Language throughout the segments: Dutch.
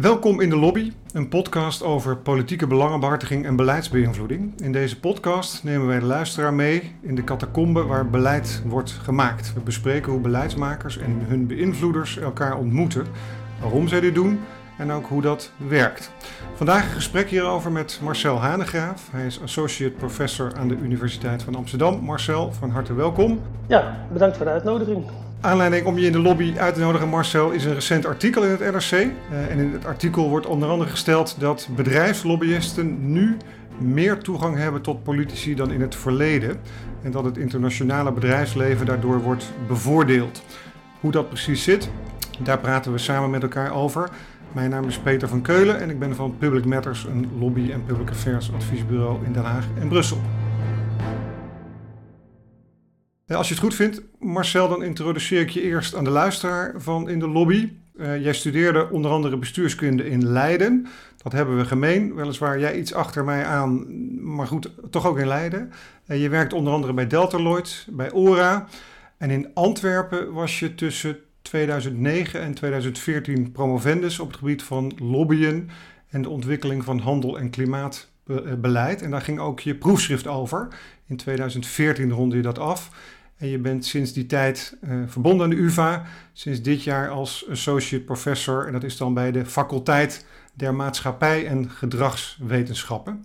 Welkom in de Lobby, een podcast over politieke belangenbehartiging en beleidsbeïnvloeding. In deze podcast nemen wij de luisteraar mee in de catacombe waar beleid wordt gemaakt. We bespreken hoe beleidsmakers en hun beïnvloeders elkaar ontmoeten, waarom zij dit doen en ook hoe dat werkt. Vandaag een gesprek hierover met Marcel Hanegraaf. Hij is associate professor aan de Universiteit van Amsterdam. Marcel, van harte welkom. Ja, bedankt voor de uitnodiging. Aanleiding om je in de lobby uit te nodigen, Marcel, is een recent artikel in het NRC. Eh, en in het artikel wordt onder andere gesteld dat bedrijfslobbyisten nu meer toegang hebben tot politici dan in het verleden. En dat het internationale bedrijfsleven daardoor wordt bevoordeeld. Hoe dat precies zit, daar praten we samen met elkaar over. Mijn naam is Peter van Keulen en ik ben van Public Matters, een lobby- en public affairs adviesbureau in Den Haag en Brussel. Als je het goed vindt, Marcel, dan introduceer ik je eerst aan de luisteraar van In de Lobby. Uh, jij studeerde onder andere bestuurskunde in Leiden. Dat hebben we gemeen. Weliswaar jij iets achter mij aan, maar goed, toch ook in Leiden. Uh, je werkt onder andere bij Deltaloid, bij ORA. En in Antwerpen was je tussen 2009 en 2014 promovendus op het gebied van lobbyen en de ontwikkeling van handel en klimaatbeleid. En daar ging ook je proefschrift over. In 2014 ronde je dat af. En je bent sinds die tijd uh, verbonden aan de UvA. Sinds dit jaar als associate professor. En dat is dan bij de faculteit der maatschappij en gedragswetenschappen.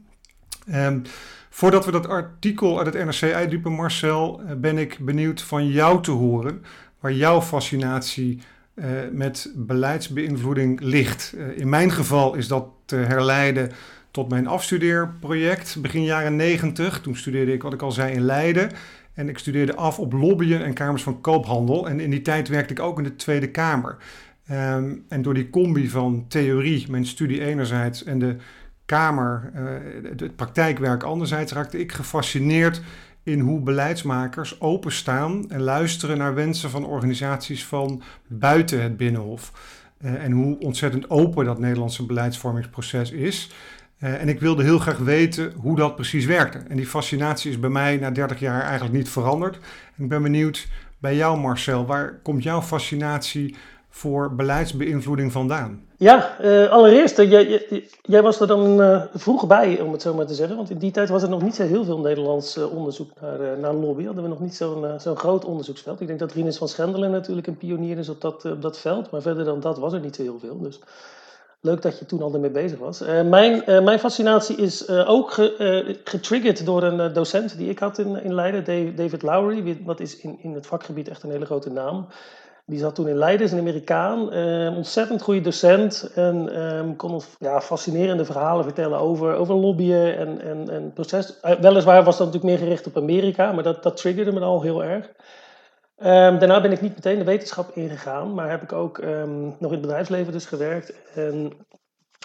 Um, voordat we dat artikel uit het NRC uitdiepen, Marcel, uh, ben ik benieuwd van jou te horen waar jouw fascinatie uh, met beleidsbeïnvloeding ligt. in mijn geval is dat te herleiden tot mijn afstudeerproject begin jaren 90. Toen studeerde ik, wat ik al zei, in Leiden. En ik studeerde af op lobbyen en kamers van koophandel. En in die tijd werkte ik ook in de Tweede Kamer. Um, en door die combi van theorie, mijn studie enerzijds, en de Kamer, uh, het praktijkwerk anderzijds, raakte ik gefascineerd in hoe beleidsmakers openstaan en luisteren naar wensen van organisaties van buiten het Binnenhof. Uh, en hoe ontzettend open dat Nederlandse beleidsvormingsproces is. Uh, en ik wilde heel graag weten hoe dat precies werkte. En die fascinatie is bij mij na 30 jaar eigenlijk niet veranderd. En ik ben benieuwd bij jou, Marcel, waar komt jouw fascinatie voor beleidsbeïnvloeding vandaan? Ja, uh, allereerst, uh, jij, jij, was er dan uh, vroeg bij, om het zo maar te zeggen. Want in die tijd was er nog niet zo heel veel Nederlands onderzoek naar, naar lobby. Hadden we nog niet zo'n zo'n groot onderzoeksveld. Ik denk dat Rinus van Schendelen natuurlijk een pionier is op dat, op dat veld. Maar verder dan dat was er niet zo heel veel. Dus Leuk dat je toen al ermee bezig was. Uh, mijn, uh, mijn fascinatie is uh, ook ge, getriggerd door een docent die ik had in, in Leiden, David Lowry. Wat is in, in het vakgebied echt een hele grote naam. Die zat toen in Leiden, is een Amerikaan. ontzettend goede docent. En um, kon ja, fascinerende verhalen vertellen over, over lobbyen en, en, en proces. weliswaar was dat natuurlijk meer gericht op Amerika, maar dat, dat triggerde me al heel erg. Um, daarna ben ik niet meteen de wetenschap ingegaan, maar heb ik ook um, nog in het bedrijfsleven dus gewerkt en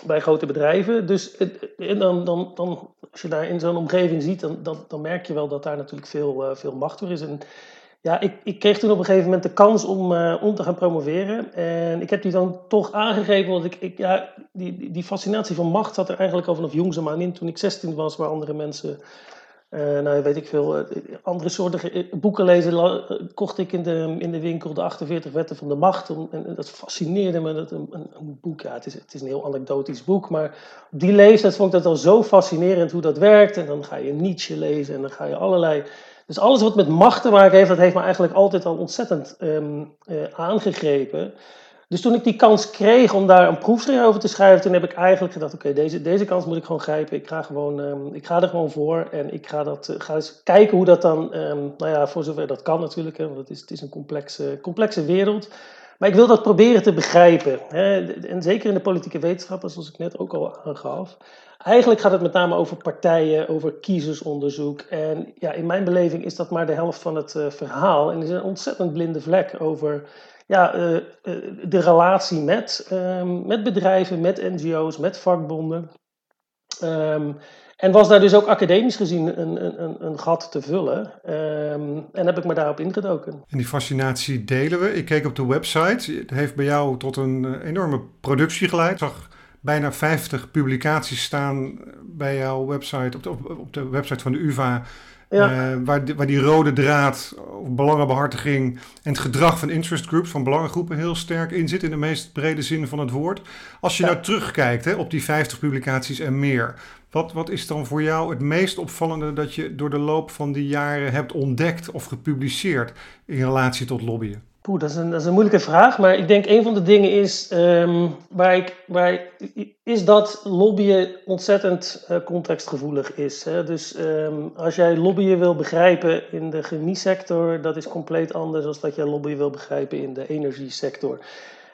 bij grote bedrijven. Dus en dan, dan, dan, als je daar in zo'n omgeving ziet, dan, dan, merk je wel dat daar natuurlijk veel, uh, veel macht voor is. En ja, ik, ik kreeg toen op een gegeven moment de kans om, uh, om te gaan promoveren. En ik heb die dan toch aangegeven, want ik, ik, ja, die, die, die fascinatie van macht zat er eigenlijk al vanaf jongs aan in. Toen ik 16 was, waar andere mensen uh, nou, weet ik veel, uh, andere soorten eh, boeken lezen kocht ik in de, in de winkel, de 48 wetten van de macht. En, dat fascineerde me, dat een, boek, ja, het is, het is een heel anekdotisch boek, maar op die leeftijd vond ik dat al zo fascinerend hoe dat werkt. En dan ga je Nietzsche lezen en dan ga je allerlei... Dus alles wat met macht te maken heeft, dat heeft me eigenlijk altijd al ontzettend uh, aangegrepen. Dus toen ik die kans kreeg om daar een proefschrift over te schrijven, toen heb ik eigenlijk gedacht: oké, deze, deze kans moet ik gewoon grijpen. Ik ga, gewoon, um, ik ga er gewoon voor en ik ga, dat, uh, ga eens kijken hoe dat dan, um, nou ja, voor zover dat kan natuurlijk, hè, want het is, het is een complexe, complexe wereld. Maar ik wil dat proberen te begrijpen. Hè, en zeker in de politieke wetenschappen, zoals ik net ook al aangaf. Eigenlijk gaat het met name over partijen, over kiezersonderzoek. En ja, in mijn beleving is dat maar de helft van het uh, verhaal. En er is een ontzettend blinde vlek over ja, uh, de relatie met, um, met bedrijven, met NGO's, met vakbonden. Um, en was daar dus ook academisch gezien een, een, een gat te vullen. Um, en heb ik me daarop ingedoken. En die fascinatie delen we. Ik keek op de website. Het heeft bij jou tot een enorme productie geleid. Ik zag bijna 50 publicaties staan bij jouw website, op de, op de website van de UvA Ja. waar, die, waar die rode draad, belangenbehartiging en het gedrag van interest groups, van belangengroepen, heel sterk in zit in de meest brede zin van het woord. Als je nou terugkijkt hè, op die 50 publicaties en meer, wat, wat is dan voor jou het meest opvallende dat je door de loop van die jaren hebt ontdekt of gepubliceerd in relatie tot lobbyen? Poeh, dat, is een, moeilijke vraag, maar ik denk een van de dingen is, um, waar ik, waar, is dat lobbyen ontzettend uh, contextgevoelig is. Hè? Dus um, als jij lobbyen wil begrijpen in de chemiesector, dat is compleet anders dan dat jij lobbyen wil begrijpen in de energiesector.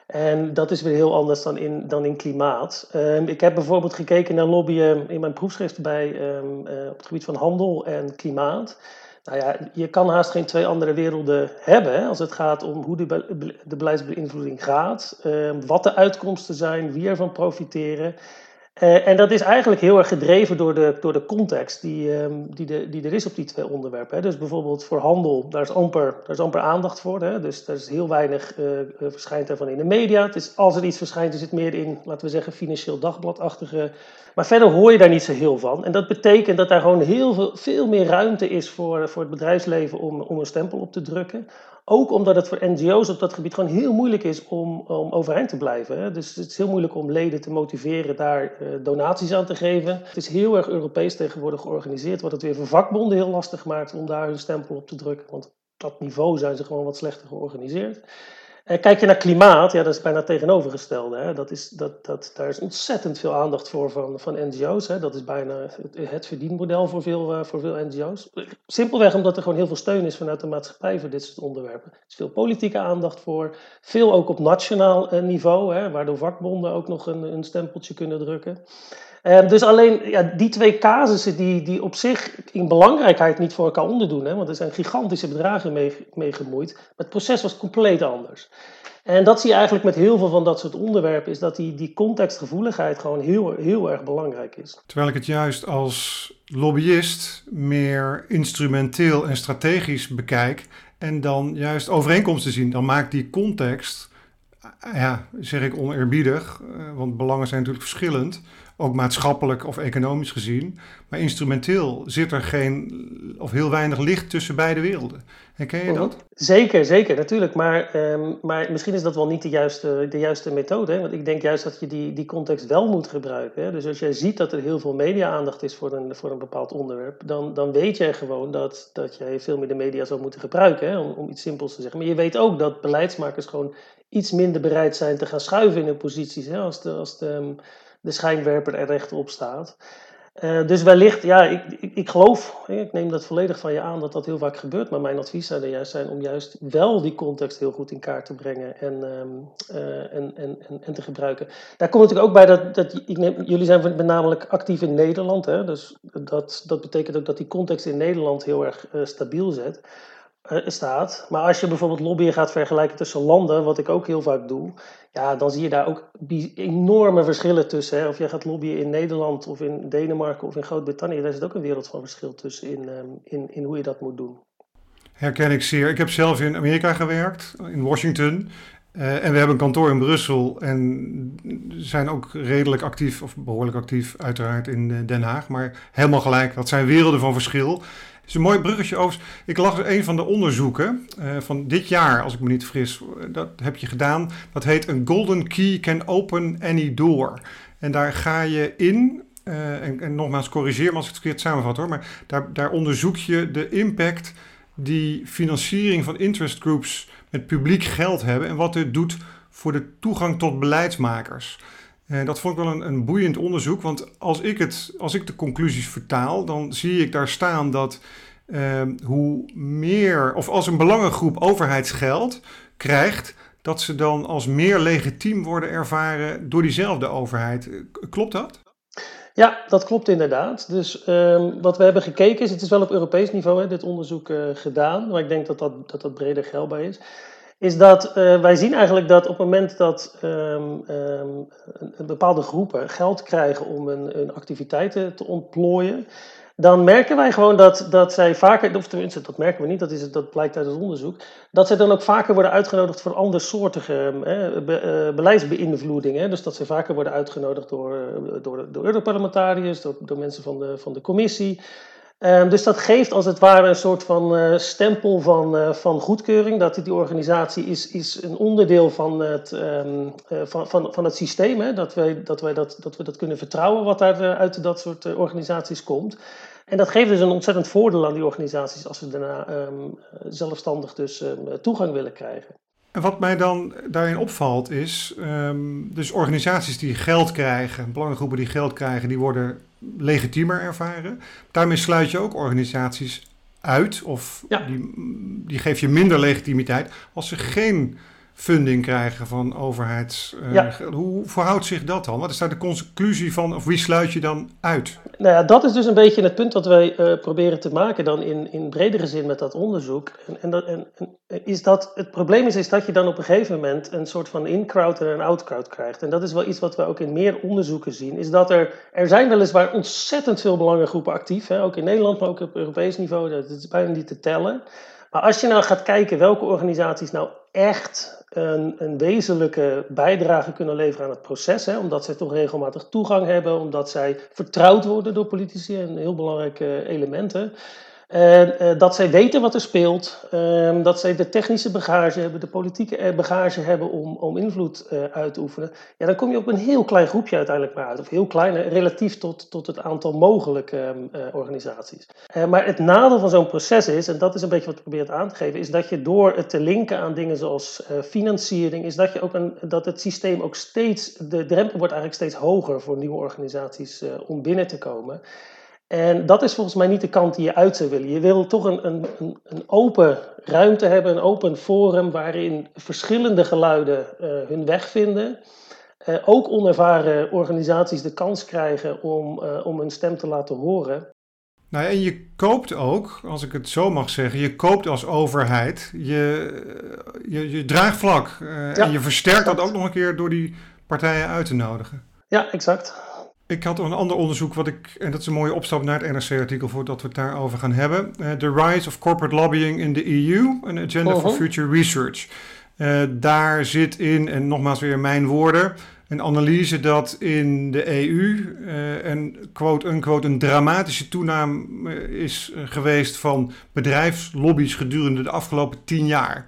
En dat is weer heel anders dan in, dan in klimaat. Um, ik heb bijvoorbeeld gekeken naar lobbyen in mijn proefschrift bij, uh, op het gebied van handel en klimaat. Nou ja, je kan haast geen twee andere werelden hebben als het gaat om hoe de, de beleidsbeïnvloeding gaat, um, wat de uitkomsten zijn, wie ervan profiteren. Uh, en dat is eigenlijk heel erg gedreven door de, door de context die, um, die, de, die er is op die twee onderwerpen. Hè. Dus bijvoorbeeld voor handel, daar is amper, daar is amper aandacht voor. Hè. Dus er is heel weinig uh, verschijnt daarvan in de media. Het is, als er iets verschijnt, is het meer in, laten we zeggen, financieel dagbladachtige. Maar verder hoor je daar niet zo heel van. En dat betekent dat daar gewoon heel veel, veel meer ruimte is voor, voor het bedrijfsleven om, om een stempel op te drukken. Ook omdat het voor NGO's op dat gebied gewoon heel moeilijk is om, om overeind te blijven. Hè. Dus het is heel moeilijk om leden te motiveren daar uh, donaties aan te geven. Het is heel erg Europees tegenwoordig georganiseerd, wat het weer voor vakbonden heel lastig maakt om daar hun stempel op te drukken. Want op dat niveau zijn ze gewoon wat slechter georganiseerd. Kijk je naar klimaat, ja, dat is bijna tegenovergestelde. Hè. Dat is, dat, dat, daar is ontzettend veel aandacht voor van, van NGO's. Hè. Dat is bijna het, verdienmodel voor veel, uh, voor veel NGO's. Simpelweg omdat er gewoon heel veel steun is vanuit de maatschappij voor dit soort onderwerpen. Er is veel politieke aandacht voor. Veel ook op nationaal uh, niveau, hè, waardoor vakbonden ook nog een, een stempeltje kunnen drukken. Um, dus alleen ja, die twee casussen die, die op zich in belangrijkheid niet voor elkaar onderdoen, hè, want er zijn gigantische bedragen mee, gemoeid, het proces was compleet anders. En dat zie je eigenlijk met heel veel van dat soort onderwerpen, is dat die, die contextgevoeligheid gewoon heel, heel erg belangrijk is. Terwijl ik het juist als lobbyist meer instrumenteel en strategisch bekijk en dan juist overeenkomsten zien, dan maakt die context, ja, zeg ik oneerbiedig, want belangen zijn natuurlijk verschillend ook maatschappelijk of economisch gezien. Maar instrumenteel zit er geen of heel weinig licht tussen beide werelden. Herken je dat? Zeker, zeker, natuurlijk. Maar, um, maar misschien is dat wel niet de juiste, de juiste methode. Hè? Want ik denk juist dat je die, die context wel moet gebruiken. Hè? Dus als jij ziet dat er heel veel media-aandacht is voor een, voor een bepaald onderwerp, dan, dan weet jij gewoon dat, dat jij veel meer de media zou moeten gebruiken. Hè? Om, om iets simpels te zeggen. Maar je weet ook dat beleidsmakers gewoon iets minder bereid zijn te gaan schuiven in hun posities. Hè? Als de. Als de de schijnwerper er rechtop staat. Uh, dus wellicht, ja, ik, ik, ik, geloof, ik neem dat volledig van je aan dat dat heel vaak gebeurt. Maar mijn advies zou er juist zijn om juist wel die context heel goed in kaart te brengen en, um, uh, en, en, en, te gebruiken. Daar komt natuurlijk ook bij dat, dat ik neem, jullie zijn namelijk actief in Nederland. Hè, dus dat, dat betekent ook dat die context in Nederland heel erg uh, stabiel zet. Uh, staat. Maar als je bijvoorbeeld lobbyen gaat vergelijken tussen landen, wat ik ook heel vaak doe, ja, dan zie je daar ook enorme verschillen tussen. Hè. Of jij gaat lobbyen in Nederland of in Denemarken of in Groot-Brittannië, daar zit ook een wereld van verschil tussen in, um, in, in hoe je dat moet doen. Herken ik zeer. Ik heb zelf in Amerika gewerkt, in Washington. Uh, en we hebben een kantoor in Brussel en zijn ook redelijk actief, of behoorlijk actief uiteraard in Den Haag. Maar helemaal gelijk, dat zijn werelden van verschil. Het is een mooi bruggetje over. Ik las een van de onderzoeken uh, van dit jaar, als ik me niet fris, dat heb je gedaan. Dat heet een golden key can open any door. En daar ga je in, en, en, nogmaals corrigeer me als ik het verkeerd samenvat hoor, maar daar, daar onderzoek je de impact die financiering van interest groups met publiek geld hebben en wat dit doet voor de toegang tot beleidsmakers. En dat vond ik wel een, een boeiend onderzoek, want als ik, het, als ik de conclusies vertaal, dan zie ik daar staan dat uh, hoe meer, of als een belangengroep overheidsgeld krijgt, dat ze dan als meer legitiem worden ervaren door diezelfde overheid. Klopt dat? Ja, dat klopt inderdaad. Dus um, wat we hebben gekeken is, het is wel op Europees niveau hè, dit onderzoek uh, gedaan, maar ik denk dat dat, dat dat breder geldbaar is is dat uh, wij zien eigenlijk dat op het moment dat um, bepaalde groepen geld krijgen om een, een activiteiten te ontplooien, dan merken wij gewoon dat, dat zij vaker, of tenminste dat merken we niet, dat, is, dat blijkt uit het onderzoek, dat zij dan ook vaker worden uitgenodigd voor andersoortige eh, be, uh, beleidsbeïnvloedingen. Dus dat ze vaker worden uitgenodigd door, door, door Europarlementariërs, door, door mensen van de, van de commissie. Ehm, dus dat geeft als het ware een soort van uh, stempel van, uh, van goedkeuring. Dat die organisatie is, is een onderdeel van het, um, uh, van, van, van het systeem. Hè? Dat, wij, dat, wij dat, dat we dat kunnen vertrouwen wat daar uit dat soort organisaties komt. En dat geeft dus een ontzettend voordeel aan die organisaties als ze daarna um, zelfstandig dus toegang willen krijgen. En wat mij dan daarin opvalt is, dus organisaties die geld krijgen, belangengroepen die geld krijgen, die worden legitiemer ervaren. Daarmee sluit je ook organisaties uit of die, die geef je minder legitimiteit als ze geen funding krijgen van overheids. Uh, Hoe verhoudt zich dat dan? Wat is daar de conclusie van, of wie sluit je dan uit? Nou ja, dat is dus een beetje het punt dat wij uh, proberen te maken dan in, in bredere zin met dat onderzoek. En, en, dat, en, en, is dat, het probleem is, is dat je dan op een gegeven moment een soort van in-crowd en een out-crowd krijgt. En dat is wel iets wat we ook in meer onderzoeken zien, is dat er, er zijn weliswaar ontzettend veel belangengroepen actief, hè, ook in Nederland, maar ook op Europees niveau, dat is bijna niet te tellen. Maar als je nou gaat kijken welke organisaties nou echt een, wezenlijke bijdrage kunnen leveren aan het proces, hè, omdat zij toch regelmatig toegang hebben, omdat zij vertrouwd worden door politici, een heel belangrijk element. En uh, dat zij weten wat er speelt, uh, dat zij de technische bagage hebben, de politieke eh, bagage hebben om, om invloed uh, uit te oefenen. Ja, dan kom je op een heel klein groepje uiteindelijk maar uit. Of heel klein, relatief tot, tot het aantal mogelijke ehm, organisaties. maar het nadeel van zo'n proces is, en dat is een beetje wat ik probeer aan te geven, is dat je door het te linken aan dingen zoals financiering, is dat, je ook een, dat het systeem ook steeds, de drempel wordt eigenlijk steeds hoger voor nieuwe organisaties om binnen te komen. En dat is volgens mij niet de kant die je uit zou willen. Je wil toch een, een, een open ruimte hebben, een open forum waarin verschillende geluiden uh, hun weg vinden. Uh, ook onervaren organisaties de kans krijgen om, uh, om hun stem te laten horen. Nou, en je koopt ook, als ik het zo mag zeggen, je koopt als overheid je, je, je draagvlak. Ja, en je versterkt dat ook nog een keer door die partijen uit te nodigen. Ja, exact. Ik had een ander onderzoek, wat ik, en dat is een mooie opstap naar het NRC-artikel voordat we het daarover gaan hebben. Uh, the Rise of Corporate Lobbying in the EU, een Agenda for Future Research. Uh, daar zit in, en nogmaals weer mijn woorden, een analyse dat in de EU uh, een quote-unquote een dramatische toename is geweest van bedrijfslobby's gedurende de afgelopen tien jaar.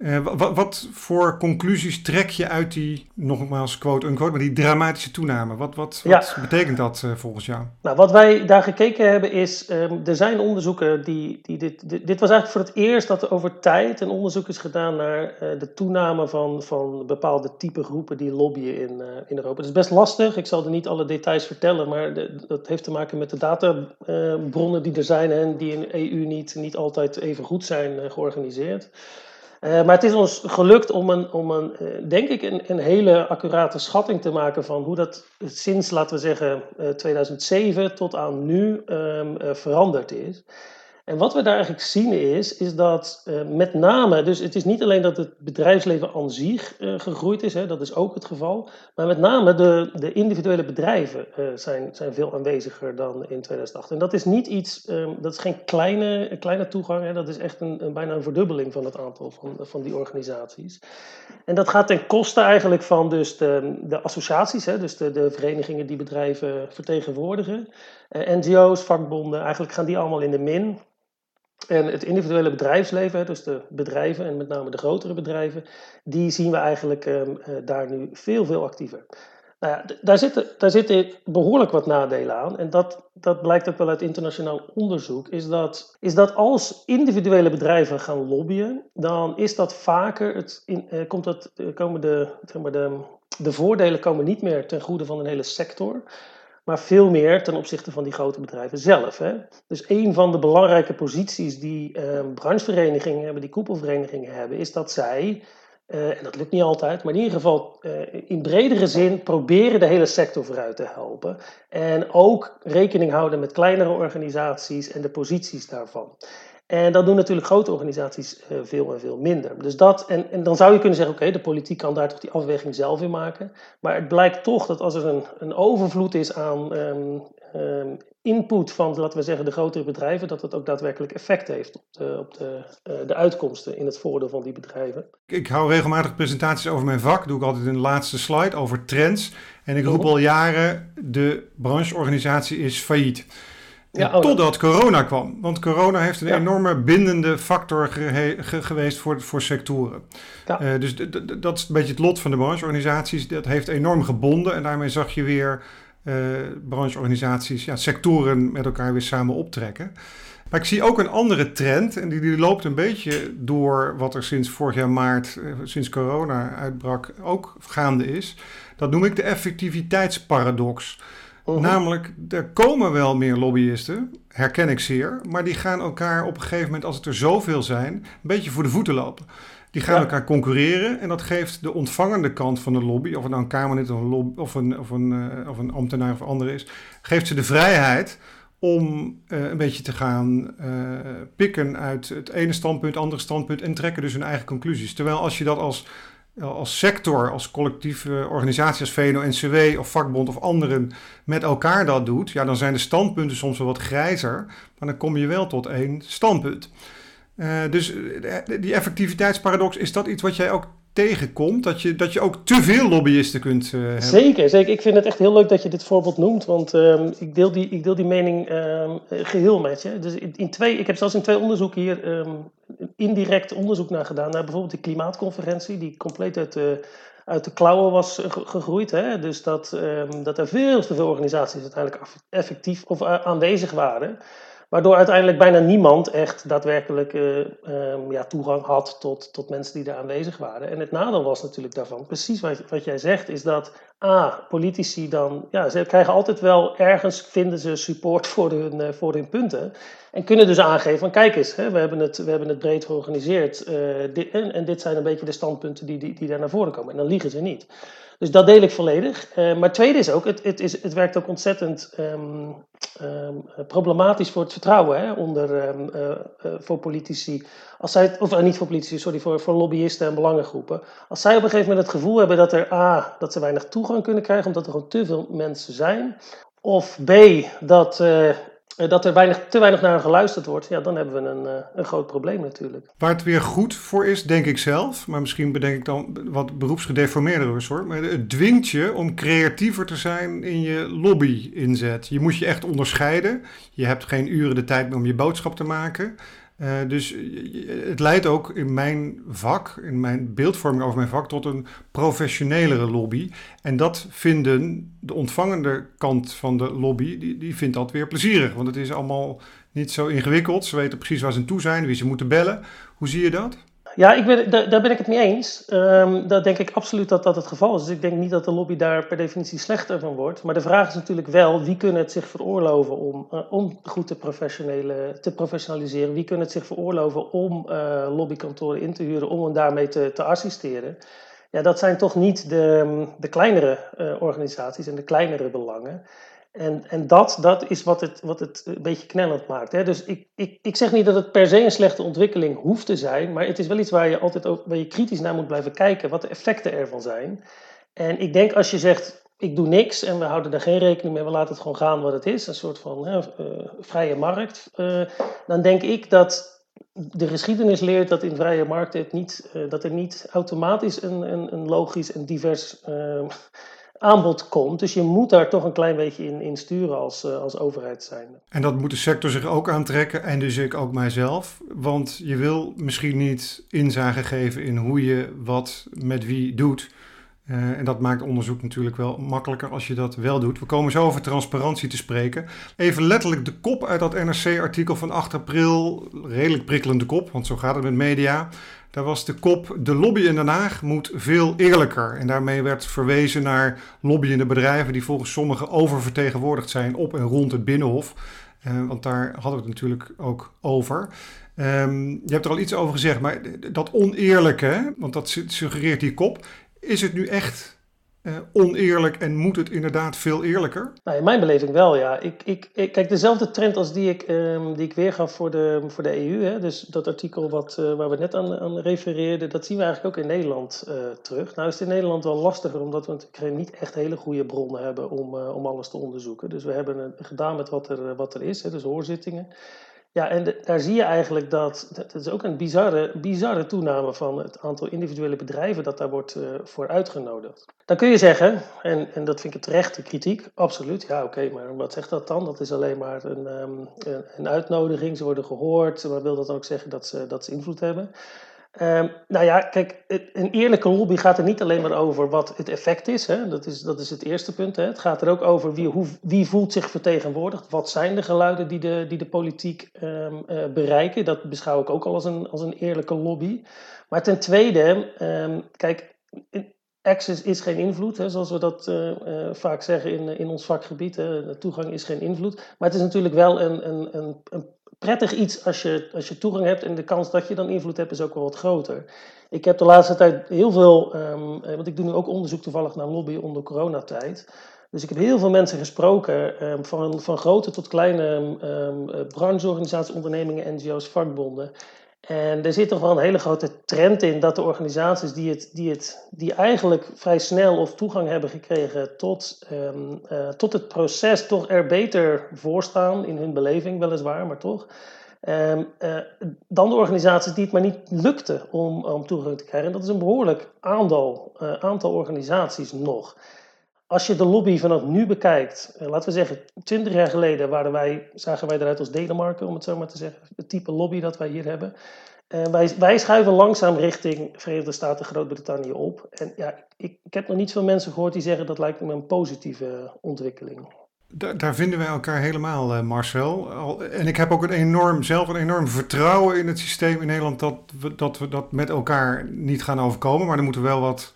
Uh, wat, wat, voor conclusies trek je uit die, nogmaals quote-unquote, maar die dramatische toename? Wat, wat, wat ja. betekent dat uh, volgens jou? Nou, wat wij daar gekeken hebben is, um, er zijn onderzoeken die, die dit, dit, dit, was eigenlijk voor het eerst dat er over tijd een onderzoek is gedaan naar uh, de toename van, van bepaalde type groepen die lobbyen in, in Europa. Het is best lastig, ik zal er niet alle details vertellen, maar de, dat heeft te maken met de databronnen die er zijn en die in de EU niet, niet altijd even goed zijn georganiseerd. Uh, maar het is ons gelukt om een, om een uh, denk ik, een, een, hele accurate schatting te maken van hoe dat sinds, laten we zeggen, uh, eh, 2007 tot aan nu um, veranderd is. En wat we daar eigenlijk zien is, is dat uh, met name, dus het is niet alleen dat het bedrijfsleven aan zich uh, gegroeid is, hè, dat is ook het geval, maar met name de, de individuele bedrijven uh, zijn, zijn veel aanweziger dan in 2008. En dat is niet iets, um, dat is geen kleine, kleine toegang, dat is echt een, een, bijna een verdubbeling van het aantal van, van die organisaties. En dat gaat ten koste eigenlijk van dus de, de associaties, hè, dus de, de verenigingen die bedrijven vertegenwoordigen, NGO's, vakbonden, eigenlijk gaan die allemaal in de min. En het individuele bedrijfsleven, dus de bedrijven en met name de grotere bedrijven, die zien we eigenlijk um, uh, daar nu veel, veel actiever. Nou ja, daar zitten, daar zitten behoorlijk wat nadelen aan. En dat, dat blijkt ook wel uit internationaal onderzoek. Is dat, is dat als individuele bedrijven gaan lobbyen, dan is dat vaker, het in, uh, komt dat, uh, komen de, zeg maar de, de voordelen komen niet meer ten goede van een hele sector maar veel meer ten opzichte van die grote bedrijven zelf. Hè. Dus een van de belangrijke posities die uh, brancheverenigingen hebben, die koepelverenigingen hebben, is dat zij, uh, en dat lukt niet altijd, maar in ieder geval uh, in bredere zin proberen de hele sector vooruit te helpen. En ook rekening houden met kleinere organisaties en de posities daarvan. En dat doen natuurlijk grote organisaties uh, veel en veel minder. Dus dat, en, en dan zou je kunnen zeggen, oké, okay, de politiek kan daar toch die afweging zelf in maken. Maar het blijkt toch dat als er een, een overvloed is aan um, um, input van, laten we zeggen, de grotere bedrijven, dat dat ook daadwerkelijk effect heeft op de, op de, uh, de uitkomsten in het voordeel van die bedrijven. Ik hou regelmatig presentaties over mijn vak, doe ik altijd de laatste slide, over trends. En ik roep al jaren, de brancheorganisatie is failliet. Ja, oh, totdat corona kwam. Want corona heeft een enorme bindende factor geweest voor, voor sectoren. Ja. Uh, dus dat is een beetje het lot van de brancheorganisaties. Dat heeft enorm gebonden en daarmee zag je weer uh, brancheorganisaties, ja, sectoren met elkaar weer samen optrekken. Maar ik zie ook een andere trend en die, die loopt een beetje door wat er sinds vorig jaar maart, uh, sinds corona uitbrak, ook gaande is. Dat noem ik de effectiviteitsparadox. Mhm. Namelijk, er komen wel meer lobbyisten, herken ik zeer, maar die gaan elkaar op een gegeven moment, als het er zoveel zijn, een beetje voor de voeten lopen. Die gaan elkaar concurreren en dat geeft de ontvangende kant van de lobby, of het nou een Kamerlid of een, of een, of een, uh, of een ambtenaar of ander is, geeft ze de vrijheid om uh, een beetje te gaan uh, pikken uit het ene standpunt, andere standpunt en trekken dus hun eigen conclusies. Terwijl als je dat als als sector, als collectieve organisatie, als VNO-NCW of vakbond of anderen met elkaar dat doet, ja, dan zijn de standpunten soms wel wat grijzer, maar dan kom je wel tot één standpunt. Uh, dus eh, die effectiviteitsparadox, is dat iets wat jij ook tegenkomt? Dat je, dat je ook te veel lobbyisten kunt hebben? Zeker, zeker. Ik vind het echt heel leuk dat je dit voorbeeld noemt, want um, ik, deel die, ik deel die mening um, geheel met je. Dus in, twee, ik heb zelfs in twee onderzoeken hier um, indirect onderzoek naar gedaan, naar bijvoorbeeld de klimaatconferentie, die compleet uit de, uit de klauwen was gegroeid. Hè? Dus dat, dat er veel te veel organisaties uiteindelijk effectief of aanwezig waren. Waardoor uiteindelijk bijna niemand echt daadwerkelijk uh, um, ja, toegang had tot, tot mensen die daar aanwezig waren. En het nadeel was natuurlijk daarvan, precies wat, wat jij zegt, is dat A, politici dan, ja, ze krijgen altijd wel ergens, vinden ze support voor hun, uh, voor hun punten. En kunnen dus aangeven van kijk eens, hè, we, hebben het, we hebben het breed georganiseerd uh, dit, en, en, dit zijn een beetje de standpunten die, die, die daar naar voren komen. En dan liegen ze niet. Dus dat deel ik volledig. Uh, maar tweede is ook, het, het, is, het werkt ook ontzettend um, um, problematisch voor het vertrouwen hè, onder, um, uh, uh, voor politici. Als zij, of niet voor politici, sorry, voor, voor lobbyisten en belangengroepen. Als zij op een gegeven moment het gevoel hebben dat, er A, dat ze weinig toegang kunnen krijgen omdat er gewoon te veel mensen zijn. Of B, dat eh, dat er weinig, te weinig naar geluisterd wordt, ja, dan hebben we een, eh, een groot probleem natuurlijk. Waar het weer goed voor is, denk ik zelf, maar misschien bedenk ik dan wat beroepsgedeformeerder hoor, maar het dwingt je om creatiever te zijn in je lobby-inzet. Je moet je echt onderscheiden. Je hebt geen uren de tijd meer om je boodschap te maken. Uh, dus het leidt ook in mijn vak, in mijn beeldvorming over mijn vak, tot een professionelere lobby. En dat vinden de ontvangende kant van de lobby, die, die vindt dat weer plezierig. Want het is allemaal niet zo ingewikkeld. Ze weten precies waar ze aan toe zijn, wie ze moeten bellen. Hoe zie je dat? Ja, ik daar, daar ben ik het mee eens. Um, dat denk ik absoluut dat dat het geval is. Dus ik denk niet dat de lobby daar per definitie slechter van wordt. Maar de vraag is natuurlijk wel, wie kunnen het zich veroorloven om, uh, om goed te, te professionaliseren? Wie kunnen het zich veroorloven om uh, lobbykantoren in te huren, om hen daarmee te, te assisteren? Ja, dat zijn toch niet de, de kleinere uh, organisaties en de kleinere belangen. En, en dat, dat is wat het, wat het een beetje knellend maakt. Hè? Dus ik, ik, ik zeg niet dat het per se een slechte ontwikkeling hoeft te zijn, maar het is wel iets waar je altijd ook, waar je kritisch naar moet blijven kijken, wat de effecten ervan zijn. En ik denk als je zegt, ik doe niks en we houden daar geen rekening mee, we laten het gewoon gaan wat het is, een soort van uh, vrije markt, uh, dan denk ik dat de geschiedenis leert dat in vrije markten het niet, uh, dat er niet automatisch een, een, een logisch en divers aanbod komt. Dus je moet daar toch een klein beetje in, in sturen als, uh, als overheid zijn. En dat moet de sector zich ook aantrekken en dus ik ook mijzelf. Want je wil misschien niet inzage geven in hoe je wat met wie doet. Uh, en dat maakt onderzoek natuurlijk wel makkelijker als je dat wel doet. We komen zo over transparantie te spreken. Even letterlijk de kop uit dat NRC-artikel van 8 april. Redelijk prikkelende kop, want zo gaat het met media. Daar was de kop: De lobby in Den Haag moet veel eerlijker. En daarmee werd verwezen naar lobbyende bedrijven die volgens sommigen oververtegenwoordigd zijn op en rond het Binnenhof. Uh, want daar hadden we het natuurlijk ook over. Um, je hebt er al iets over gezegd, maar dat oneerlijke, want dat suggereert die kop. Is het nu echt uh, oneerlijk en moet het inderdaad veel eerlijker? Nou, in mijn beleving wel, ja. Ik, ik, ik kijk, dezelfde trend als die ik, um, die ik weergaf voor de, voor de EU, hè, dus dat artikel wat, uh, waar we net aan, aan refereerden, dat zien we eigenlijk ook in Nederland uh, terug. Nou is het in Nederland wel lastiger, omdat we niet echt hele goede bronnen hebben om, om alles te onderzoeken. Dus we hebben gedaan met wat er, wat er is, hè, dus hoorzittingen. Ja, en daar zie je eigenlijk dat, dat is ook een bizarre, bizarre toename van het aantal individuele bedrijven dat daar wordt uh, voor uitgenodigd. Dan kun je zeggen, en, en dat vind ik terechte kritiek, absoluut, ja oké, maar wat zegt dat dan? Dat is alleen maar een, um, een, uitnodiging, ze worden gehoord, maar wil dat ook zeggen dat ze, dat ze invloed hebben? Um, nou ja, kijk, een eerlijke lobby gaat er niet alleen maar over wat het effect is. Hè? Dat, is dat is het eerste punt. Hè? Het gaat er ook over wie, hoe, wie voelt zich vertegenwoordigd. Wat zijn de geluiden die de, die de politiek um, uh, bereiken. Dat beschouw ik ook al als een, als een eerlijke lobby. Maar ten tweede, um, kijk, access is geen invloed, hè, zoals we dat uh, uh, vaak zeggen in, in ons vakgebied. Toegang is geen invloed. Maar het is natuurlijk wel een, een, een, een prettig iets als je, als je toegang hebt en de kans dat je dan invloed hebt is ook wel wat groter. Ik heb de laatste tijd heel veel, um, want ik doe nu ook onderzoek toevallig naar lobby onder coronatijd. Dus ik heb heel veel mensen gesproken, um, van, van grote tot kleine um, brancheorganisaties, ondernemingen, NGO's, vakbonden. En er zit toch wel een hele grote trend in dat de organisaties die, het, die, het, die eigenlijk vrij snel of toegang hebben gekregen tot, um, uh, tot het proces, toch er beter voor staan in hun beleving, weliswaar, maar toch. Um, uh, dan de organisaties die het maar niet lukte om, om toegang te krijgen. En dat is een behoorlijk aantal, uh, aantal organisaties nog. Als je de lobby vanaf nu bekijkt, laten we zeggen, 20 jaar geleden waren wij, zagen wij eruit als Denemarken, om het zo maar te zeggen, het type lobby dat wij hier hebben. Uh, wij, wij schuiven langzaam richting Verenigde Staten, Groot-Brittannië op. En ja, ik, ik heb nog niet veel mensen gehoord die zeggen dat lijkt me een positieve ontwikkeling. Daar, daar vinden wij elkaar helemaal, uh, Marcel. En ik heb ook een enorm, zelf een enorm vertrouwen in het systeem in Nederland dat we, dat we dat met elkaar niet gaan overkomen. Maar er moeten wel wat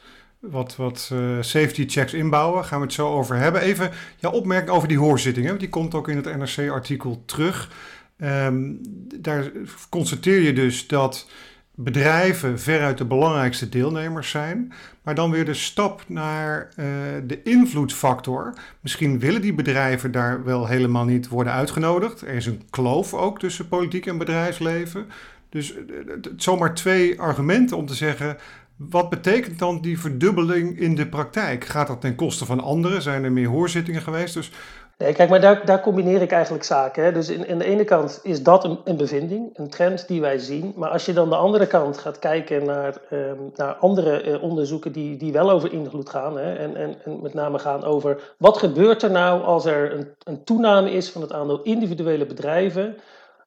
wat, wat uh, safety checks inbouwen. Gaan we het zo over hebben. Even jouw opmerking over die hoorzittingen. Die komt ook in het NRC-artikel terug. Um, daar constateer je dus dat bedrijven veruit de belangrijkste deelnemers zijn. Maar dan weer de stap naar uh, de invloedfactor. Misschien willen die bedrijven daar wel helemaal niet worden uitgenodigd. Er is een kloof ook tussen politiek en bedrijfsleven. Dus uh, zomaar twee argumenten om te zeggen wat betekent dan die verdubbeling in de praktijk? Gaat dat ten koste van anderen? Zijn er meer hoorzittingen geweest? Dus... Nee, kijk, maar daar, daar combineer ik eigenlijk zaken. Hè. Dus in, in de ene kant is dat een, een, bevinding, een trend die wij zien. Maar als je dan de andere kant gaat kijken naar, um, naar andere uh, onderzoeken die, die wel over invloed gaan. Hè, en, en, en, met name gaan over wat gebeurt er nou als er een, een toename is van het aantal individuele bedrijven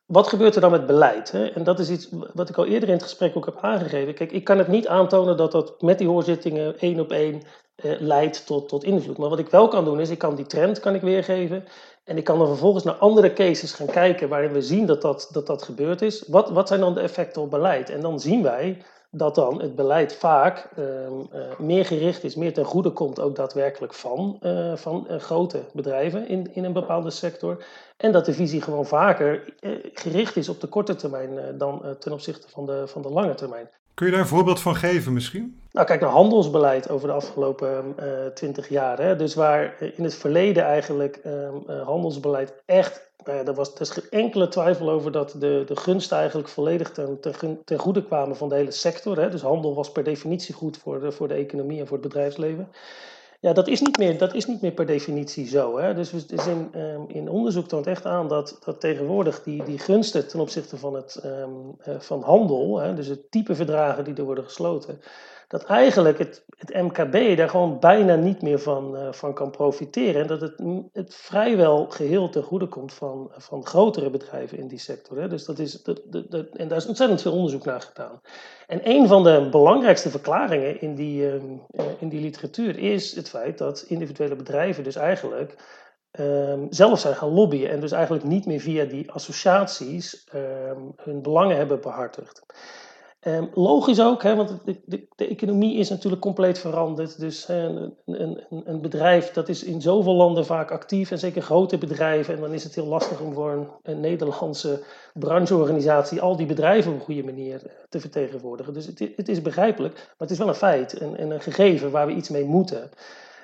wat gebeurt er dan met beleid? Hè? En dat is iets wat ik al eerder in het gesprek ook heb aangegeven. Kijk, ik kan het niet aantonen dat dat met die hoorzittingen één op één eh, leidt tot, tot invloed. Maar wat ik wel kan doen is, ik kan die trend kan ik weergeven. En ik kan dan vervolgens naar andere cases gaan kijken waarin we zien dat dat, dat, dat gebeurd is. Wat, wat zijn dan de effecten op beleid? En dan zien wij dat dan het beleid vaak uh, uh, meer gericht is, meer ten goede komt ook daadwerkelijk van, uh, van grote bedrijven in, in een bepaalde sector. En dat de visie gewoon vaker gericht is op de korte termijn dan ten opzichte van de, van de lange termijn. Kun je daar een voorbeeld van geven misschien? Nou, kijk naar handelsbeleid over de afgelopen twintig jaar. Hè. Dus waar in het verleden eigenlijk ehm, handelsbeleid echt nou ja, er, was, is geen enkele twijfel over dat de, de gunsten eigenlijk volledig ten, ten, ten goede kwamen van de hele sector. Hè. Dus handel was per definitie goed voor de, voor de economie en voor het bedrijfsleven. Ja, dat is niet meer, dat is niet meer per definitie zo. Hè. Dus, dus in, um, in onderzoek toont echt aan dat, dat tegenwoordig die, die gunsten ten opzichte van, het, um, uh, van handel, hè, dus het type verdragen die er worden gesloten, dat eigenlijk het, het MKB daar gewoon bijna niet meer van, uh, van kan profiteren. En dat het, het vrijwel geheel ten goede komt van, van grotere bedrijven in die sector. Hè. Dus dat is, dat, dat, en daar is ontzettend veel onderzoek naar gedaan. En een van de belangrijkste verklaringen in die, uh, in die literatuur is het feit dat individuele bedrijven dus eigenlijk um, zelf zijn gaan lobbyen. En dus eigenlijk niet meer via die associaties um, hun belangen hebben behartigd. Um, logisch ook, hè, want de, de, de, economie is natuurlijk compleet veranderd. Dus een, een, een, bedrijf dat is in zoveel landen vaak actief, en zeker grote bedrijven. En dan is het heel lastig om voor een, Nederlandse brancheorganisatie al die bedrijven op een goede manier eh, te vertegenwoordigen. Dus het, het is begrijpelijk, maar het is wel een feit en, en een gegeven waar we iets mee moeten.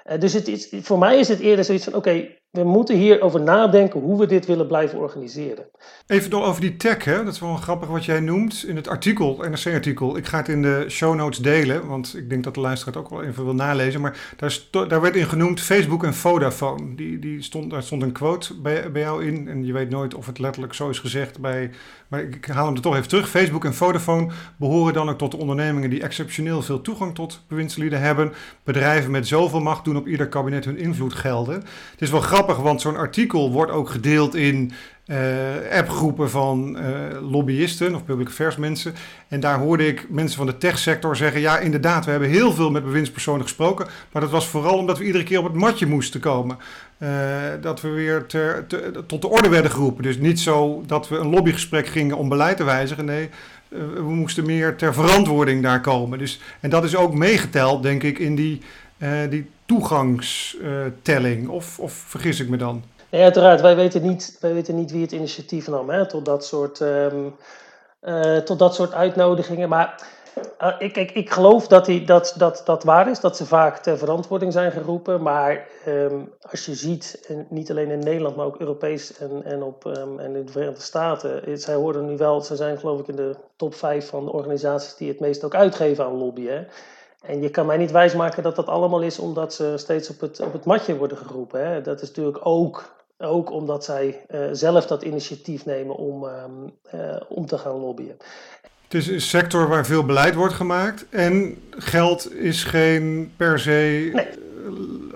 Uh, dus het voor mij is het eerder zoiets van: oké, we moeten hierover nadenken hoe we dit willen blijven organiseren. Even nog over die tech, hè? dat is wel grappig wat jij noemt in het artikel, NRC-artikel. Ik ga het in de show notes delen, want ik denk dat de luisteraar het ook wel even wil nalezen. Maar daar, daar werd in genoemd Facebook en Vodafone. Die, die stond, daar stond een quote bij, bij jou in en je weet nooit of het letterlijk zo is gezegd bij... Maar ik haal hem er toch even terug. Facebook en Vodafone behoren dan ook tot de ondernemingen die exceptioneel veel toegang tot bewindslieden hebben. Bedrijven met zoveel macht doen op ieder kabinet hun invloed gelden. Het is wel grappig, want zo'n artikel wordt ook gedeeld in uh, appgroepen van uh, lobbyisten of public affairs mensen. En daar hoorde ik mensen van de techsector zeggen: ja, inderdaad, we hebben heel veel met bewindspersonen gesproken. Maar dat was vooral omdat we iedere keer op het matje moesten komen. Uh, dat we weer tot de orde werden geroepen. Dus niet zo dat we een lobbygesprek gingen om beleid te wijzigen. Nee, we moesten meer ter verantwoording daar komen. Dus, en dat is ook meegeteld, denk ik, in die, die toegangstelling. Of, of vergis ik me dan? Nee, uiteraard. Wij weten niet, wij weten niet wie het initiatief nam hè, tot, dat soort, um, uh, tot dat soort uitnodigingen. Maar uh, ik, ik, ik geloof dat, die, dat, dat dat waar is, dat ze vaak ter verantwoording zijn geroepen. Maar um, als je ziet, en niet alleen in Nederland, maar ook Europees en, en, op, um, en in de Verenigde Staten. Zij horen nu wel, ze zijn geloof ik in de top 5 van de organisaties die het meest ook uitgeven aan lobbyen. En je kan mij niet wijsmaken dat dat allemaal is omdat ze steeds op het, op het matje worden geroepen. Hè. Dat is natuurlijk ook ook omdat zij uh, zelf dat initiatief nemen om, uh, om te gaan lobbyen. Het is een sector waar veel beleid wordt gemaakt en geld is geen per se.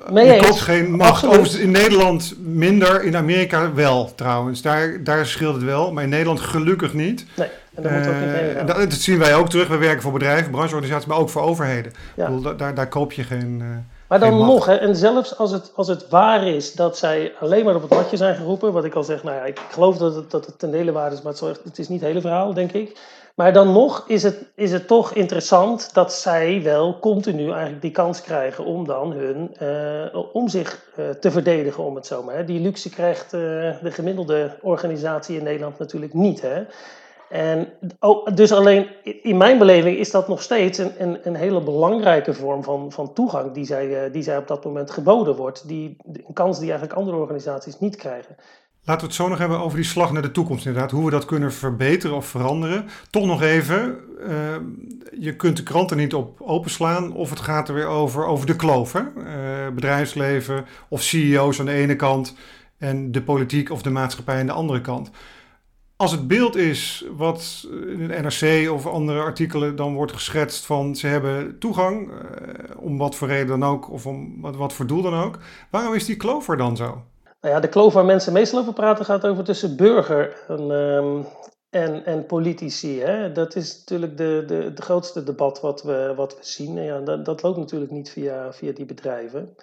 Nee. Je koopt geen macht. in Nederland minder, in Amerika wel trouwens. Daar, daar scheelt het wel, maar in Nederland gelukkig niet. Nee, en dat, moet ook niet dat, dat, zien wij ook terug. We werken voor bedrijven, brancheorganisaties, maar ook voor overheden. Ja. Bedoel, daar, daar koop je geen. Uh, maar dan nog, hè, en zelfs als het, als het waar is dat zij alleen maar op het matje zijn geroepen, wat ik al zeg, nou ja, ik geloof dat het, dat het ten dele waar is, maar het, het is niet het hele verhaal, denk ik. Maar dan nog is het, is het toch interessant dat zij wel continu eigenlijk die kans krijgen om dan hun, uh, om zich uh, te verdedigen, om het zo maar. Hè. Die luxe krijgt uh, de gemiddelde organisatie in Nederland natuurlijk niet. Hè. En dus alleen in mijn beleving is dat nog steeds een, een, een hele belangrijke vorm van, van toegang die zij, eh, die zij op dat moment geboden wordt. Die, een kans die eigenlijk andere organisaties niet krijgen. Laten we het zo nog hebben over die slag naar de toekomst inderdaad. Hoe we dat kunnen verbeteren of veranderen. Toch nog even, uh, je kunt de kranten niet op openslaan of het gaat er weer over, over de kloof. Uh, bedrijfsleven of CEO's aan de ene kant en de politiek of de maatschappij aan de andere kant als het beeld is wat in het NRC of andere artikelen dan wordt geschetst van ze hebben toegang, eh, om wat voor reden dan ook, of om wat, wat voor doel dan ook, waarom is die kloof er dan zo? Nou ja, de kloof waar mensen meestal over praten gaat over tussen burger en, um, en, en politici. Hè? Dat is natuurlijk de, de, het grootste debat wat we, wat we zien. Ja, dat, dat loopt natuurlijk niet via, via die bedrijven.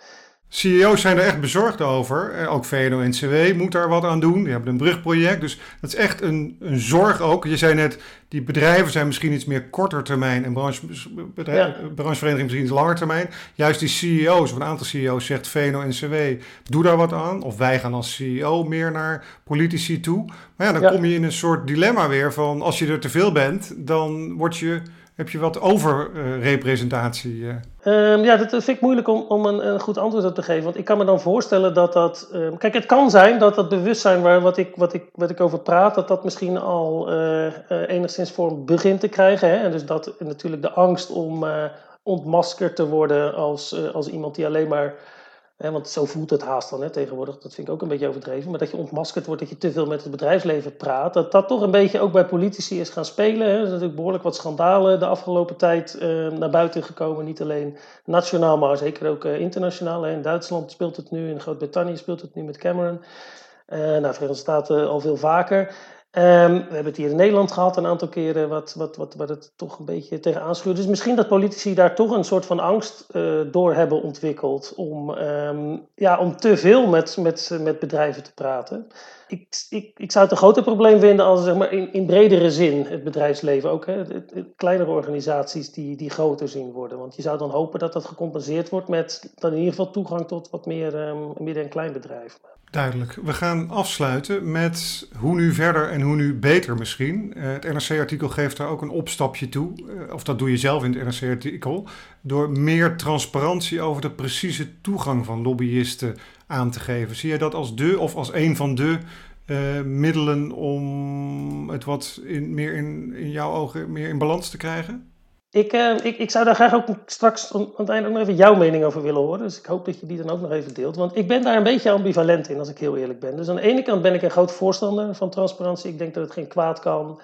CEO's zijn er echt bezorgd over. Eh, ook VNO-NCW moet daar wat aan doen. Die hebben een brugproject. Dus dat is echt een, een zorg ook. Je zei net, die bedrijven zijn misschien iets meer korter termijn en branche, bedrijf, branchevereniging misschien iets langer termijn. Juist die CEO's, of een aantal CEO's zegt VNO-NCW, doe daar wat aan. Of wij gaan als CEO meer naar politici toe. Maar ja, dan kom je in een soort dilemma weer van als je er te veel bent, dan word je heb je wat overrepresentatie? Uh, um, ja, dat vind ik moeilijk om, om een, een, goed antwoord op te geven. Want ik kan me dan voorstellen dat dat. Um, kijk, het kan zijn dat dat bewustzijn waar wat ik, wat ik, wat ik over praat, dat dat misschien al uh, enigszins vorm begint te krijgen. Hè? En dus dat natuurlijk de angst om ontmaskerd te worden als, als iemand die alleen maar want zo voelt het haast dan hè, tegenwoordig. Dat vind ik ook een beetje overdreven. Maar dat je ontmaskerd wordt, dat je te veel met het bedrijfsleven praat. Dat dat toch een beetje ook bij politici is gaan spelen. Hè. Er zijn natuurlijk behoorlijk wat schandalen de afgelopen tijd uh, naar buiten gekomen. Niet alleen nationaal, maar zeker ook uh, internationaal. Hè. In Duitsland speelt het nu, in Groot-Brittannië speelt het nu met Cameron. Uh, nou, Verenigde Staten al veel vaker. Um, we hebben het hier in Nederland gehad een aantal keren, wat, wat, wat, wat het toch een beetje tegenaan schuurt. Dus misschien dat politici daar toch een soort van angst uh, door hebben ontwikkeld om, um, ja, om te veel met, met, met bedrijven te praten. Ik, ik, ik zou het een groter probleem vinden als zeg maar, in, in bredere zin het bedrijfsleven ook. Hè, kleinere organisaties die, die groter zien worden. Want je zou dan hopen dat dat gecompenseerd wordt met dan in ieder geval toegang tot wat meer um, midden- en kleinbedrijven. Duidelijk. We gaan afsluiten met hoe nu verder en hoe nu beter misschien. Uh, het NRC-artikel geeft daar ook een opstapje toe, uh, of dat doe je zelf in het NRC-artikel, door meer transparantie over de precieze toegang van lobbyisten aan te geven. Zie je dat als de of als een van de uh, middelen om het wat in, meer in, in jouw ogen meer in balans te krijgen? Ik, uh, ik, ik zou daar graag ook straks aan het einde ook nog even jouw mening over willen horen. Dus ik hoop dat je die dan ook nog even deelt. Want ik ben daar een beetje ambivalent in, als ik heel eerlijk ben. Dus aan de ene kant ben ik een groot voorstander van transparantie. Ik denk dat het geen kwaad kan.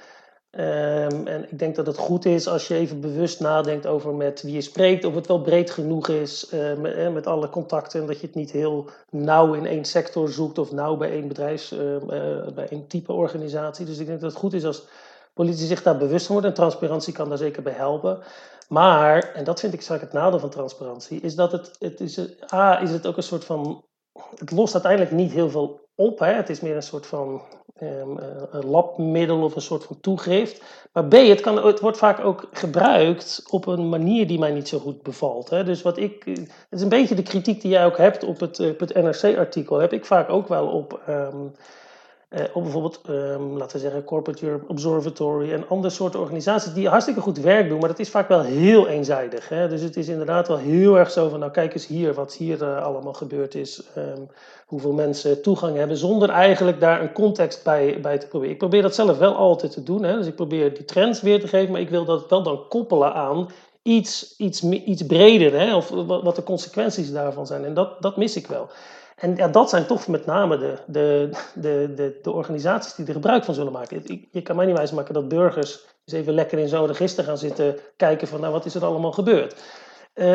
Um, en ik denk dat het goed is als je even bewust nadenkt over met wie je spreekt, of het wel breed genoeg is uh, met, met, alle contacten. En dat je het niet heel nauw in één sector zoekt of nauw bij één bedrijfs, uh, uh, bij één type organisatie. Dus ik denk dat het goed is als politici zich daar bewust van worden. En transparantie kan daar zeker bij helpen. Maar, en dat vind ik straks het nadeel van transparantie, is dat het, het is, A, is het ook een soort van, het lost uiteindelijk niet heel veel op. Hè? Het is meer een soort van um, een labmiddel of een soort van toegift. Maar B, het, kan, het wordt vaak ook gebruikt op een manier die mij niet zo goed bevalt. Hè? Dus wat ik, het is een beetje de kritiek die jij ook hebt op het, het NRC-artikel, heb ik vaak ook wel op. Um, uh, op bijvoorbeeld, um, laten we zeggen, Corporate Europe Observatory en andere soorten organisaties die hartstikke goed werk doen, maar dat is vaak wel heel eenzijdig. Hè? Dus het is inderdaad wel heel erg zo van, nou kijk eens hier, wat hier uh, allemaal gebeurd is, um, hoeveel mensen toegang hebben, zonder eigenlijk daar een context bij, bij te proberen. Ik probeer dat zelf wel altijd te doen, hè? dus ik probeer die trends weer te geven, maar ik wil dat wel dan koppelen aan iets, iets, iets breder, hè? of wat de consequenties daarvan zijn. En dat, dat mis ik wel. En ja, dat zijn toch met name de, de, de, de, de organisaties die er gebruik van zullen maken. Je kan mij niet wijsmaken dat burgers eens even lekker in zo'n register gaan zitten kijken van nou wat is er allemaal gebeurd. Uh,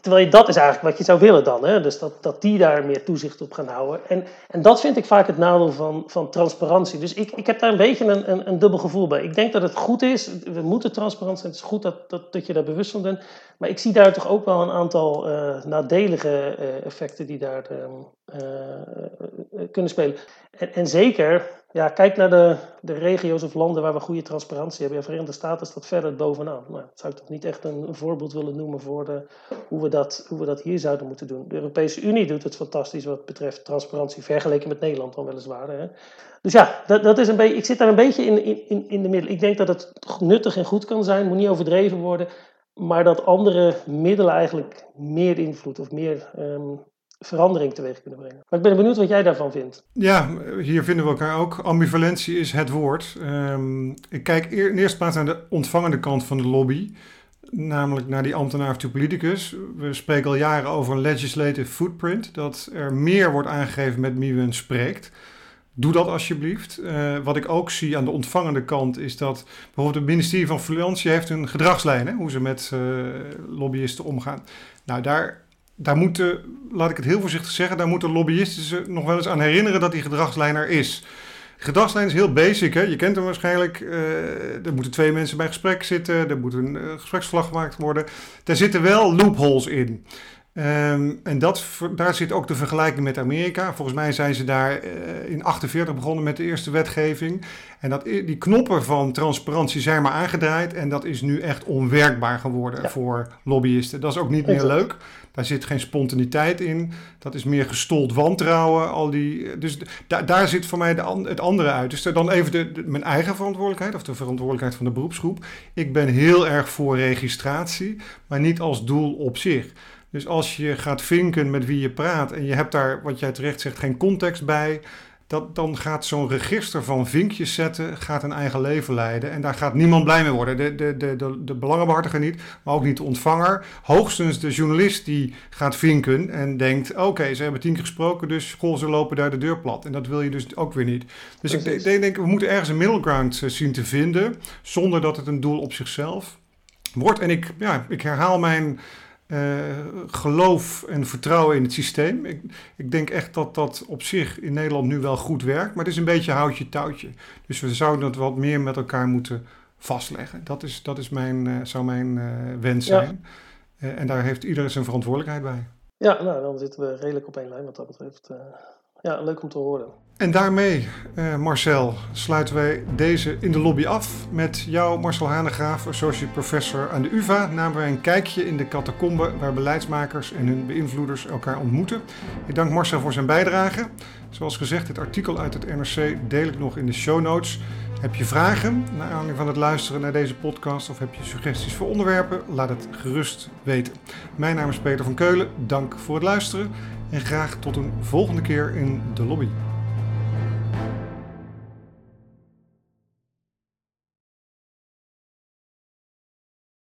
terwijl je, dat is eigenlijk wat je zou willen dan. Hè? Dus dat, dat die daar meer toezicht op gaan houden. En, en dat vind ik vaak het nadeel van, van transparantie. Dus ik, ik heb daar een beetje een, een, een dubbel gevoel bij. Ik denk dat het goed is. We moeten transparant zijn. Het is goed dat, dat, dat je daar bewust van bent. Maar ik zie daar toch ook wel een aantal uh, nadelige uh, effecten die daar kunnen spelen. En, en zeker ja, kijk naar de, de regio's of landen waar we goede transparantie hebben. Ja, Verenigde Staten staat verder bovenaan. Nou, dat zou ik toch niet echt een, voorbeeld willen noemen voor de, hoe, we dat, hoe we dat hier zouden moeten doen. De Europese Unie doet het fantastisch wat betreft transparantie, vergeleken met Nederland dan weliswaar. Hè. Dus ja, dat, dat is een beetje, ik zit daar een beetje in, in, in de middel. Ik denk dat het nuttig en goed kan zijn, moet niet overdreven worden. Maar dat andere middelen eigenlijk meer invloed of meer um, verandering teweeg kunnen brengen. Maar ik ben benieuwd wat jij daarvan vindt. Ja, hier vinden we elkaar ook. Ambivalentie is het woord. Um, ik kijk in eerste plaats naar de ontvangende kant van de lobby. Namelijk naar die ambtenaar of politicus. We spreken al jaren over een legislative footprint. Dat er meer wordt aangegeven met wie men spreekt. Doe dat alsjeblieft. Uh, wat ik ook zie aan de ontvangende kant is dat bijvoorbeeld het ministerie van Financiën heeft een gedragslijn, hè, hoe ze met uh, lobbyisten omgaan. Nou, daar daar moeten, laat ik het heel voorzichtig zeggen, daar moeten lobbyisten zich nog wel eens aan herinneren dat die gedragslijn er is. De gedragslijn is heel basic, hè? je kent hem waarschijnlijk. Uh, er moeten twee mensen bij gesprek zitten, er moet een uh, gespreksverslag gemaakt worden. Daar zitten wel loopholes in. Um, en dat, daar zit ook de vergelijking met Amerika. Volgens mij zijn ze daar uh, in 48 begonnen met de eerste wetgeving. En dat, die knoppen van transparantie zijn maar aangedraaid. En dat is nu echt onwerkbaar geworden ja. voor lobbyisten. Dat is ook niet meer leuk. Daar zit geen spontaniteit in. Dat is meer gestold wantrouwen. Al die, dus da, daar zit voor mij de, het andere uit. Dus dan even de, de, mijn eigen verantwoordelijkheid of de verantwoordelijkheid van de beroepsgroep. Ik ben heel erg voor registratie, maar niet als doel op zich. Dus als je gaat vinken met wie je praat en je hebt daar, wat jij terecht zegt, geen context bij, dat, dan gaat zo'n register van vinkjes zetten gaat een eigen leven leiden. En daar gaat niemand blij mee worden. De, de, de, de, de belangenbehartiger niet, maar ook niet de ontvanger. Hoogstens de journalist die gaat vinken en denkt... oké, okay, ze hebben tien keer gesproken, dus goh, ze lopen daar de deur plat. En dat wil je dus ook weer niet. Dus ik denk, denk, we moeten ergens een middle ground eh, zien te vinden... zonder dat het een doel op zichzelf wordt. En ik, ja, ik herhaal mijn uh, geloof en vertrouwen in het systeem. Ik, ik, denk echt dat dat op zich in Nederland nu wel goed werkt, maar het is een beetje houtje touwtje. Dus we zouden het wat meer met elkaar moeten vastleggen. Dat, is, dat is mijn, uh, zou mijn uh, wens zijn. Ja. en daar heeft iedereen zijn verantwoordelijkheid bij. Ja, nou, dan zitten we redelijk op één lijn wat dat betreft. ja, leuk om te horen. En daarmee, uh, Marcel, sluiten wij deze in de lobby af. Met jou, Marcel Hanegraaf, associate professor aan de UvA, namen wij een kijkje in de catacombe waar beleidsmakers en hun beïnvloeders elkaar ontmoeten. Ik dank Marcel voor zijn bijdrage. Zoals gezegd, het artikel uit het NRC deel ik nog in de show notes. Heb je vragen naar aanleiding van het luisteren naar deze podcast of heb je suggesties voor onderwerpen? Laat het gerust weten. Mijn naam is Peter van Keulen. Dank voor het luisteren En graag tot een volgende keer in de lobby.